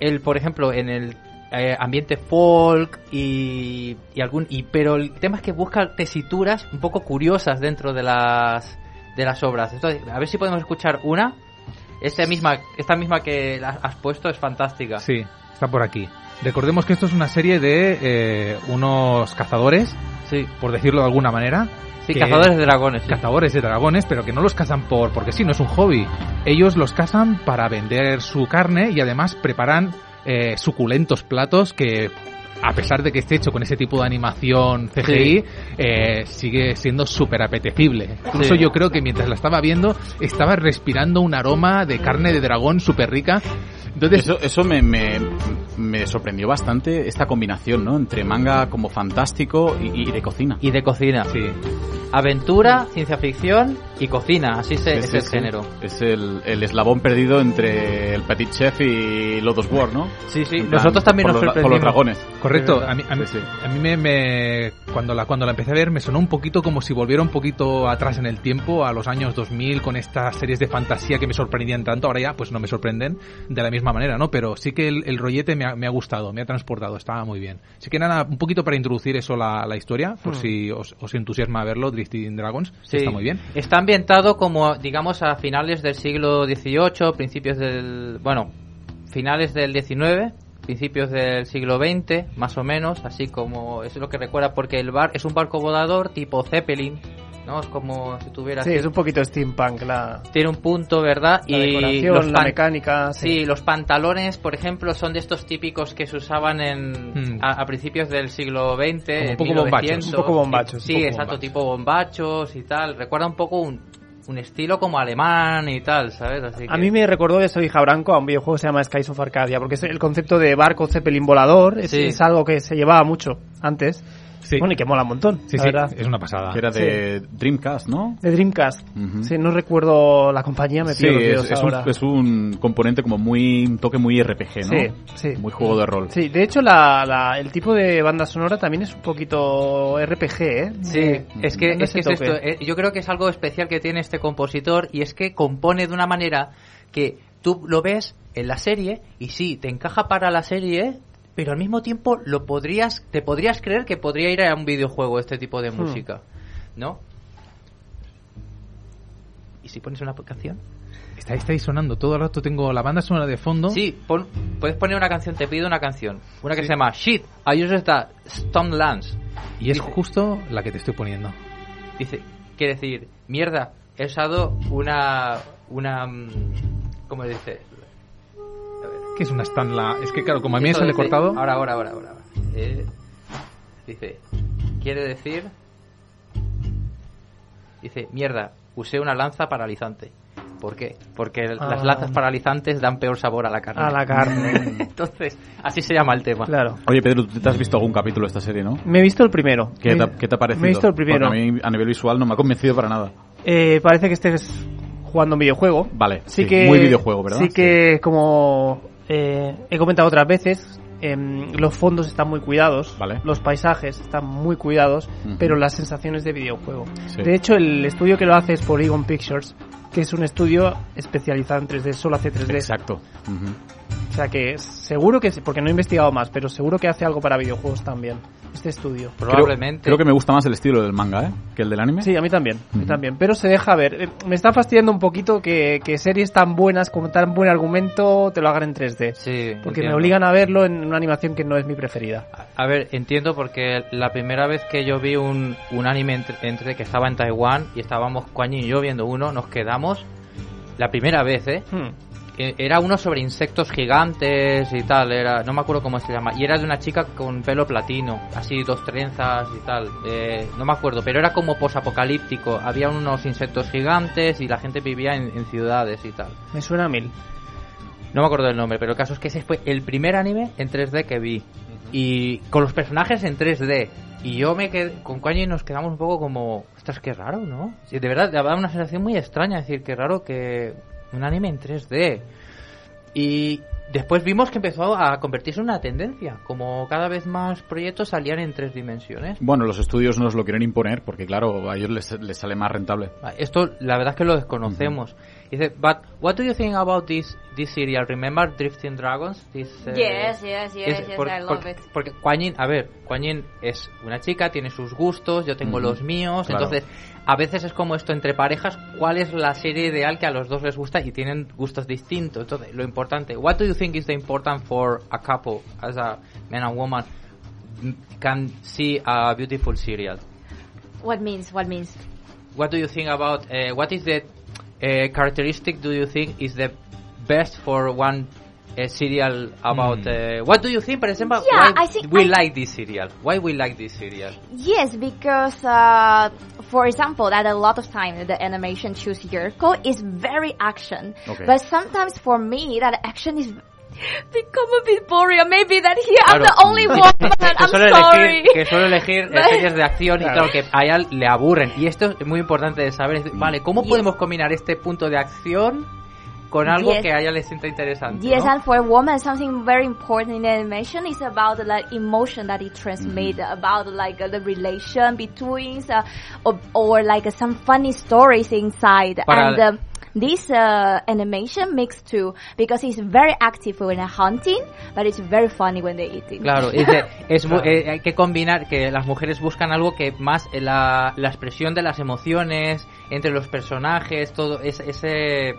él por ejemplo en el eh, ambiente folk y, y algún y pero el tema es que busca tesituras un poco curiosas dentro de las de las obras Entonces, a ver si podemos escuchar una esta misma esta misma que has puesto es fantástica Sí, está por aquí. Recordemos que esto es una serie de eh, unos cazadores, sí. por decirlo de alguna manera. Sí, cazadores de dragones, sí. Cazadores de dragones, pero que no los cazan por porque sí, no es un hobby. Ellos los cazan para vender su carne y además preparan eh, suculentos platos que a pesar de que esté hecho con ese tipo de animación CGI, Sí. eh, sigue siendo súper apetecible. Incluso Sí. yo creo que mientras la estaba viendo, estaba respirando un aroma de carne de dragón súper rica. Entonces, Eso, eso me, me, me sorprendió bastante esta combinación, ¿no? Entre manga como fantástico y, y de cocina. y de cocina sí. aventura ciencia ficción y cocina así se, Sí, es sí, el sí. género Es el, el eslabón perdido entre el Petit Chef y Lotus War, ¿no? Sí, sí. En plan, Nosotros también por nos los, por los sorprendimos. dragones. Correcto, a mí, a mí, Sí, sí. a mí me, me- cuando la cuando la empecé a ver me sonó un poquito como si volviera un poquito atrás en el tiempo a los años 2000 con estas series de fantasía que me sorprendían tanto, ahora ya pues no me sorprenden de la misma manera, ¿no? Pero sí que el, el rollete me ha, me ha gustado, me ha transportado, estaba muy bien. Así que nada, un poquito para introducir eso la, la historia, por Hmm. si os, os entusiasma verlo, Drifting Dragons, Sí. está muy bien. Está ambientado como, digamos, a finales del siglo XVIII, principios del... Bueno, finales del XIX, principios del siglo XX, más o menos, así como... Es lo que recuerda, porque el bar es un barco volador tipo Zeppelin, ¿no? Es como si tuviera... Sí, así- es un poquito steampunk la, Tiene un punto, ¿verdad? la decoración, los la mecánica. Sí, los pantalones, por ejemplo, son de estos típicos que se usaban en, Hmm. a, a principios del siglo XX. Como un poco bombachos. 1900. Un poco bombachos, Sí, poco exacto, bombachos. tipo bombachos y tal. Recuerda un poco un, un estilo como alemán y tal, ¿sabes? Así A mí me recordó de Soy Branco a un videojuego que se llama Skies of Arcadia, porque es el concepto de barco Zeppelin volador es, Sí. es algo que se llevaba mucho antes. Sí. Bueno, y que mola un montón, Sí, la sí, verdad. es una pasada. Que era de Dreamcast, ¿no? De Dreamcast. Sí, no recuerdo la compañía, me Sí, pido los es, dedos es un, ahora. es un componente como muy, un toque muy RPG, ¿no? Sí, sí. Muy juego de rol. Sí, de hecho la, la- el tipo de banda sonora también es un poquito RPG, ¿eh? Sí, Eh, es que, es, que es esto. eh, yo creo que es algo especial que tiene este compositor y es que compone de una manera que tú lo ves en la serie y sí, te encaja para la serie, pero al mismo tiempo lo podrías, te podrías creer que podría ir a un videojuego este tipo de Hmm. música, ¿no? ¿Y si pones una canción? Está, está ahí sonando, todo el rato tengo la banda sonora de fondo. Sí, pon- puedes poner una canción, te pido una canción. Una que Sí. se llama Shit, used that Stone Lance. Y es Dice- justo la que te estoy poniendo. Dice, quiere decir, mierda, he usado una. una. mm, ¿Cómo dice? Que es una stand Es que claro, como a mí Eso se le he dice- cortado. Ahora, ahora, ahora, ahora. Eh, dice, quiere decir. Dice, mierda, usé una lanza paralizante. ¿Por qué? Porque el- Ah. las lanzas paralizantes dan peor sabor a la carne. A la carne. (laughs) Entonces, así se llama el tema. claro. Oye, Pedro, tú te has visto algún capítulo de esta serie, ¿no? Me he visto el primero. ¿Qué, Me- te, qué te ha parecido? Me he visto el primero. Porque a mí, a nivel visual, no me ha convencido para nada. Eh, parece que este es jugando un videojuego. Vale, Sí, sí, que muy videojuego, ¿verdad? Sí que como eh, he comentado otras veces, em, los fondos están muy cuidados, Vale. los paisajes están muy cuidados, pero las sensaciones de videojuego. Sí. De hecho, el estudio que lo hace es Polygon Pictures, que es un estudio especializado en 3D, solo hace 3D. Exacto. O sea que seguro que, porque no he investigado más, pero seguro que hace algo para videojuegos también, este estudio. Creo, creo que me gusta más el estilo del manga, ¿eh? Que el del anime. Sí, a mí también, mí Ujú. también. Pero se deja ver. Eh, Me está fastidiando un poquito que, que series tan buenas, con tan buen argumento, te lo hagan en 3D. Sí, Porque me entiendo. obligan a verlo en una animación que no es mi preferida. A ver, entiendo porque la primera vez que yo vi un, un anime entre, entre que estaba en Taiwán y estábamos Kuan Yin y yo viendo uno, nos quedamos la primera vez, ¿eh? Hmm. Eh, Era uno sobre insectos gigantes y tal, era no me acuerdo cómo se llama, y era de una chica con pelo platino, así dos trenzas y tal, eh, no me acuerdo, pero era como posapocalíptico, había unos insectos gigantes y la gente vivía en, en ciudades y tal. Me suena a mil. No me acuerdo del nombre, pero el caso es que ese fue el primer anime en 3D que vi. Y con los personajes en 3D. Y yo me quedé, con Kuan Yin nos quedamos un poco como, ostras, qué raro, ¿no? De verdad, daba una sensación muy extraña, decir, qué raro que un anime en 3D. Y después vimos que empezó a convertirse en una tendencia, como cada vez más proyectos salían en tres dimensiones. Bueno, los estudios nos lo quieren imponer porque, claro, a ellos les, les sale más rentable. Esto, la verdad es que lo desconocemos. Dice, but what do you think about this this serial? Remember Drifting Dragons? This, eh, Yes, yes, yes, es yes, por- I love porque, it. Porque Kuan Yin, a ver, Kuan Yin es una chica, tiene sus gustos, yo tengo Ujú, los míos, claro. entonces a veces es como esto entre parejas, ¿cuál es la serie ideal que a los dos les gusta y tienen gustos distintos? Entonces, lo importante, what do you think is the important for a couple as a man and woman can see a beautiful serial? What means? What means? what do you think about uh, what is the uh, characteristic do you think is the best for one uh, serial about uh, what do you think for example Yeah, why I think we I- like this serial? Why we like this serial? Yes, because uh, for example, that a lot of time the animation choose Yurko is very action, Okay. but sometimes for me that action is become a bit boring. Or maybe that here I'm Claro. the only (laughs) woman. que I'm sorry. elegir, que suele elegir (laughs) But- series de acción y Claro. claro que a ella le aburren y esto es muy importante de saber vale cómo Yes. podemos combinar este punto de acción con algo Yes. que a ella le sienta interesante Yes, ¿no? and for a woman, something very important in animation is about the like, emotion that it transmits, about like uh, the relation between, uh, or, or like uh, some funny stories inside. Para- and um, this uh, animation mixed too, because it's very active when they're hunting, but it's very funny when they're eating. Claro, es de- (laughs) es mu- eh, hay que combinar que las mujeres buscan algo que más eh, la, la expresión de las emociones entre los personajes, todo es, ese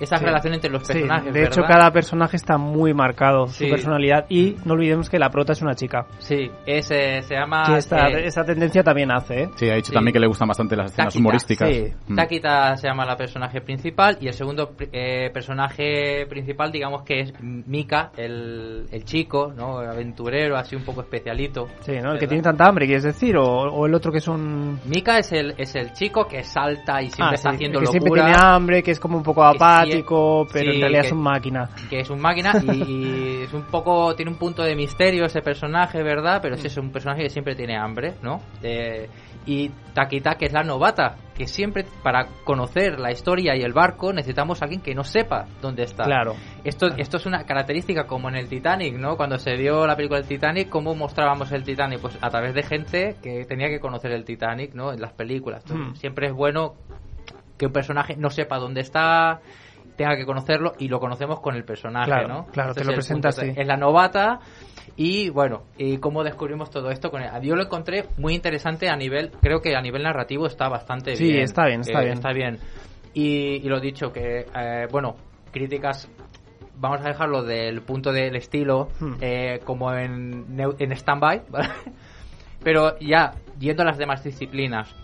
esa Sí. relación entre los Sí, personajes. de hecho, ¿verdad? cada personaje está muy marcado, Sí. su personalidad. Y no olvidemos que la prota es una chica. Sí, es, eh, se llama que esta, eh, esa tendencia también hace, ¿eh? Sí, ha dicho Sí. también que le gustan bastante las escenas Takita, humorísticas. sí. Mm. Takita se llama la personaje principal y el segundo eh, personaje principal digamos que es Mika, el, el chico, ¿no? aventurero, así un poco especialito. Sí, ¿no? El que tiene tanta hambre, quieres decir, o, o el otro que es un... Mika es el, es el chico que salta y siempre Ah, está sí, haciendo que siempre tiene hambre, que es como un poco Que sí, apático, pero sí, en realidad que- es un máquina. que es un máquina y, (laughs) y es un poco tiene un punto de misterio ese personaje verdad pero sí es un personaje que siempre tiene hambre no Eh, y Takita que es la novata que siempre para conocer la historia y el barco necesitamos a alguien que no sepa dónde está. Claro. esto esto es una característica como en el Titanic no cuando se dio la película del Titanic cómo mostrábamos el Titanic pues a través de gente que tenía que conocer el Titanic no en las películas. Entonces, Mm. siempre es bueno que un personaje no sepa dónde está tenga que conocerlo y lo conocemos con el personaje, Claro, ¿no? claro, Este te lo presenta así. Es la novata y bueno, y cómo descubrimos todo esto con él. Yo lo encontré muy interesante a nivel, creo que a nivel narrativo está bastante Sí, bien. está bien, está Eh, bien. Está bien. Y, y lo dicho, que eh, bueno, críticas vamos a dejarlo del punto del estilo Hmm. eh, como en, en stand-by, (laughs) ¿vale? pero ya yendo a las demás disciplinas,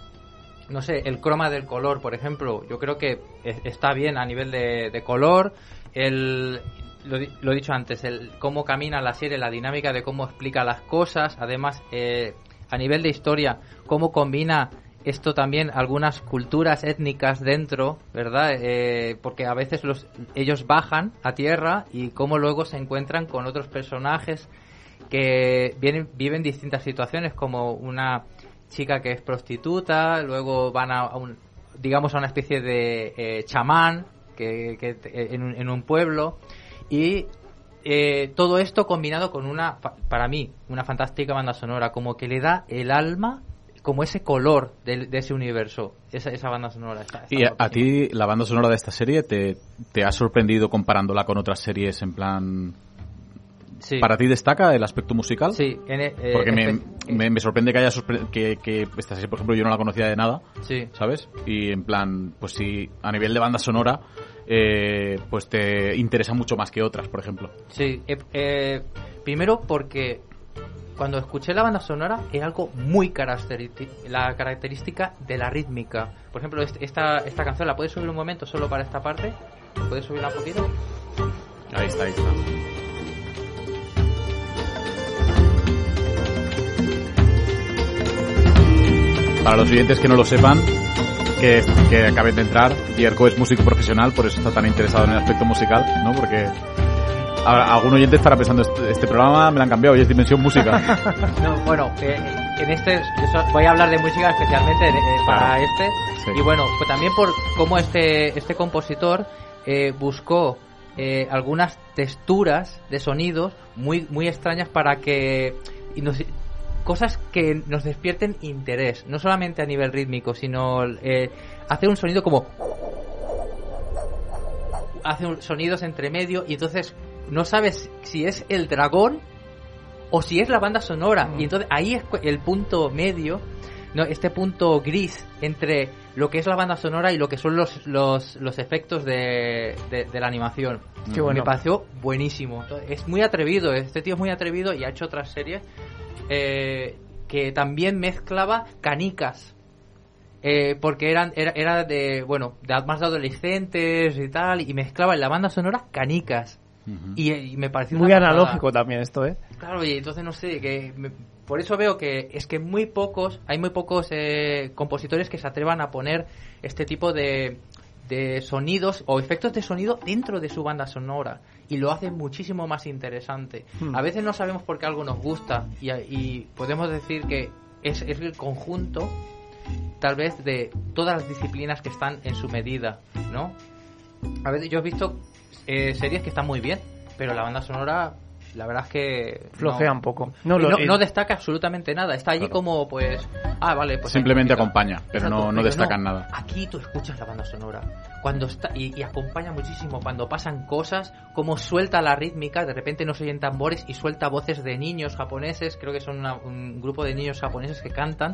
no sé, el croma del color, por ejemplo, yo creo que es- está bien a nivel de, color, el lo, lo he dicho antes, el cómo camina la serie, la dinámica de cómo explica las cosas, además eh, a nivel de historia, cómo combina esto también algunas culturas étnicas dentro, ¿verdad? Eh, porque a veces los ellos bajan a tierra y cómo luego se encuentran con otros personajes que vienen, viven distintas situaciones, como una chica que es prostituta, luego van a, un digamos, a una especie de eh, chamán que, que en, un- en un pueblo y eh, todo esto combinado con una, para mí, una fantástica banda sonora, como que le da el alma, como ese color del- de, ese universo, esa, esa banda sonora. Está, está ¿Y a, a ti la banda sonora de esta serie te, te ha sorprendido comparándola con otras series en plan... Sí. ¿Para ti destaca el aspecto musical? Sí, en e- eh, Porque me, me, me sorprende que haya que, que esta serie, por ejemplo, yo no la conocía de nada, Sí. ¿sabes? Y en plan, pues sí, a nivel de banda sonora, eh, pues te interesa mucho más que otras, por ejemplo. Sí, eh, eh, primero porque cuando escuché la banda sonora era algo muy característico, la característica de la rítmica. Por ejemplo, esta, esta canción la puedes subir un momento solo para esta parte. ¿Puedes subirla un poquito? Ahí está, ahí está. Para los oyentes que no lo sepan, que, que acaben de entrar, Dierko es músico profesional, por eso está tan interesado en el aspecto musical, ¿no? Porque a- algún oyente estará pensando, este, este programa me lo han cambiado y es Dimensión Música. (laughs) No, bueno, eh, en este yo voy a hablar de música especialmente eh, para Claro. este. Sí. Y bueno, pues también por cómo este, este compositor eh, buscó eh, algunas texturas de sonidos muy, muy extrañas para que... cosas que nos despierten interés, no solamente a nivel rítmico, sino eh, hacer un sonido como hace un- sonidos entre medio y entonces no sabes si es el dragón o si es la banda sonora. Y entonces ahí es el punto medio, no este punto gris entre lo que es la banda sonora y lo que son los, los, los efectos de, de- de la animación. Qué bueno. Me pareció buenísimo. Es muy atrevido, este tío es muy atrevido y ha hecho otras series eh, que también mezclaba canicas. Eh, porque eran era, era de bueno de más de adolescentes y tal y mezclaba en la banda sonora canicas y, y me pareció Muy analógico también esto, ¿eh? Claro, y entonces no sé, que me- por eso veo que es que muy pocos, hay muy pocos eh, compositores que se atrevan a poner este tipo de, de sonidos o efectos de sonido dentro de su banda sonora y lo hacen muchísimo más interesante. Hmm. A veces no sabemos por qué algo nos gusta y, y podemos decir que es, es el conjunto tal vez de todas las disciplinas que están en su medida, ¿no? A veces yo he visto eh, series que están muy bien, pero la banda sonora, la verdad es que... Flojea no. un poco. No, Y lo- no, y- no destaca absolutamente nada. Está allí Claro. como, pues... Ah, vale, pues... Simplemente acompaña, pero no, Exacto, no destacan nada. Aquí tú escuchas la banda sonora. Cuando está, y, y acompaña muchísimo cuando pasan cosas, como suelta la rítmica, de repente no se oyen tambores y suelta voces de niños japoneses, creo que son una- un grupo de niños japoneses que cantan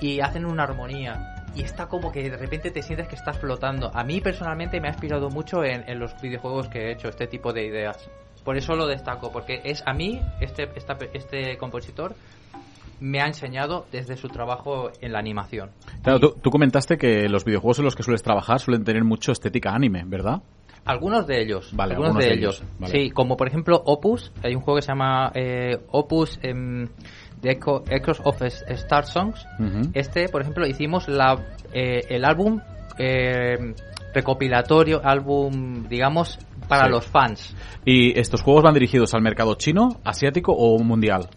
y hacen una armonía. Y está como que de repente te sientes que estás flotando. A mí personalmente me ha inspirado mucho en, en los videojuegos que he hecho, este tipo de ideas. Por eso lo destaco, porque es a mí, este, esta- este compositor, me ha enseñado desde su trabajo en la animación. Claro, tú, tú comentaste que los videojuegos en los que sueles trabajar suelen tener mucho estética anime, ¿verdad? Algunos de ellos. Vale, algunos, algunos de, de ellos. ellos, vale. Sí, como por ejemplo Opus. Hay un juego que se llama eh, Opus em, The Echo, Echoes of Star Songs. Este, por ejemplo, hicimos la, eh, el álbum eh, recopilatorio, álbum, digamos, para Sí. los fans. ¿Y estos juegos van dirigidos al mercado chino, asiático o mundial?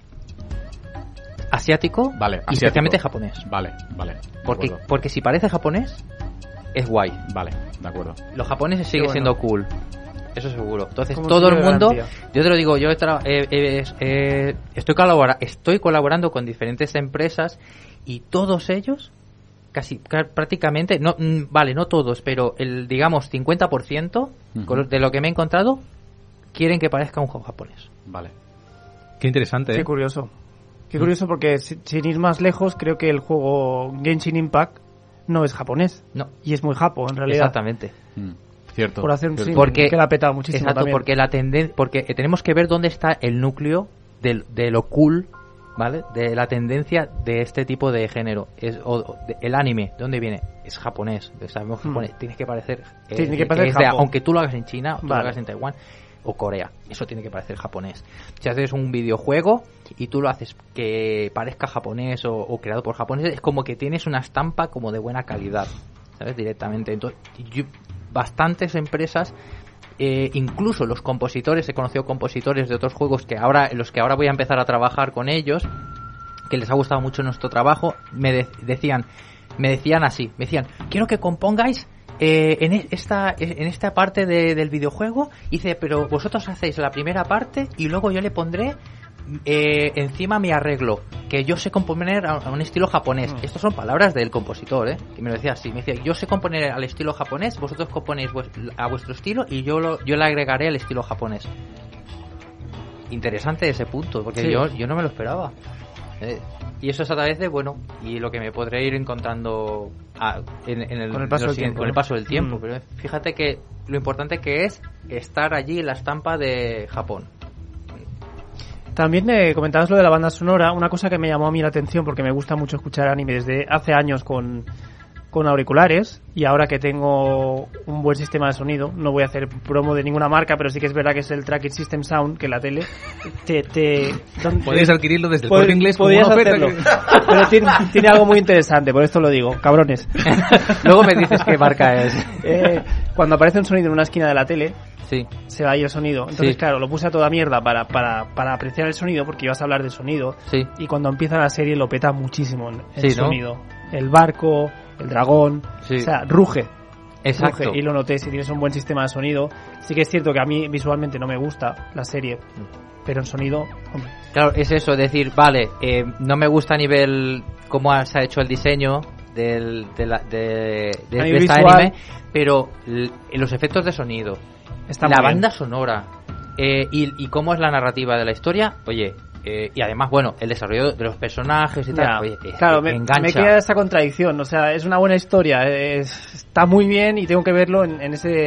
Asiático Vale, y asiático. especialmente japonés. Vale, vale. Porque, porque si parece japonés, es guay. Vale, de acuerdo. Los japoneses sigue bueno. siendo cool. Eso seguro. Entonces, todo el mundo, garantía. yo te lo digo, yo he tra- eh, eh, eh, estoy, colabora estoy colaborando con diferentes empresas y todos ellos, casi ca- prácticamente, no, mm, vale, no todos, pero el, digamos, 50% Ujú. con lo- de lo que me he encontrado, quieren que parezca un juego japonés. Vale. Qué interesante, Qué ¿eh? curioso. Qué curioso porque si- sin ir más lejos, creo que el juego Genshin Impact no es japonés. No. Y es muy japo, en realidad. Exactamente. Mm, Cierto. Por hacer un cierto. Porque, que la ha petado muchísimo exacto, también. porque la tendencia, porque eh, tenemos que ver dónde está el núcleo del- de, lo cool, ¿vale? De la tendencia de este tipo de género. Es, o- de- el anime, ¿de dónde viene? Es japonés, sabemos Hmm. japonés. Tienes que parecer, eh, Tiene que parecer de- Japón. aunque tú lo hagas en China, o tú lo Vale. hagas en Taiwán o Corea, eso tiene que parecer japonés. Si haces un videojuego y tú lo haces que parezca japonés o, o creado por japoneses, es como que tienes una estampa como de buena calidad, ¿sabes? Directamente. Entonces, yo- bastantes empresas eh, incluso los compositores, he conocido compositores de otros juegos que ahora, los que ahora voy a empezar a trabajar con ellos, que les ha gustado mucho nuestro trabajo, me de- decían, me decían así, me decían, quiero que compongáis eh, en e- esta en esta parte de- del videojuego, dice, pero vosotros hacéis la primera parte y luego yo le pondré eh, encima mi arreglo, que yo sé componer a, a un estilo japonés. Estas son palabras del compositor, ¿eh? Que me lo decía así, me decía, yo sé componer al estilo japonés, vosotros componéis vues- a vuestro estilo y yo lo, yo le agregaré el estilo japonés. Interesante ese punto, porque Sí. yo, yo no me lo esperaba. Eh, y eso es a través de, bueno, y lo que me podré ir encontrando a- en, en el, Con el paso del tiempo, con el paso del tiempo. Mm. Pero fíjate que lo importante que es estar allí en la estampa de Japón. También eh, comentabas lo de la banda sonora, una cosa que me llamó a mí la atención porque me gusta mucho escuchar anime desde hace años con, con auriculares y ahora que tengo un buen sistema de sonido, no voy a hacer promo de ninguna marca, pero sí que es verdad que es el Track It System Sound, que la tele te... te Podéis adquirirlo desde el corte inglés como una oferta hacerlo. (laughs) que- Pero tiene, tiene algo muy interesante, por esto lo digo, cabrones. (laughs) Luego me dices qué marca es. Eh, cuando aparece un sonido en una esquina de la tele, Sí. se va ahí el sonido. Entonces, Sí. claro, lo puse a toda mierda para, para, para apreciar el sonido, porque ibas a hablar de sonido. Sí. Y cuando empieza la serie lo peta muchísimo el Sí, ¿no? sonido. El barco, el dragón, o sea, ruge. Exacto. Ruge. Y lo noté, si tienes un buen sistema de sonido. Sí que es cierto que a mí visualmente no me gusta la serie, pero en sonido, hombre. Claro, es eso, decir, vale, eh, no me gusta a nivel cómo se ha hecho el diseño del, de, la- de, de- A de visual. anime, pero los efectos de sonido, Está la bien. banda sonora eh, y, y cómo es la narrativa de la historia, oye, eh, y además, bueno, el desarrollo de los personajes y tal, oye, claro, me, engancha. me queda esa contradicción. O sea, es una buena historia, es- está muy bien y tengo que verlo en, en ese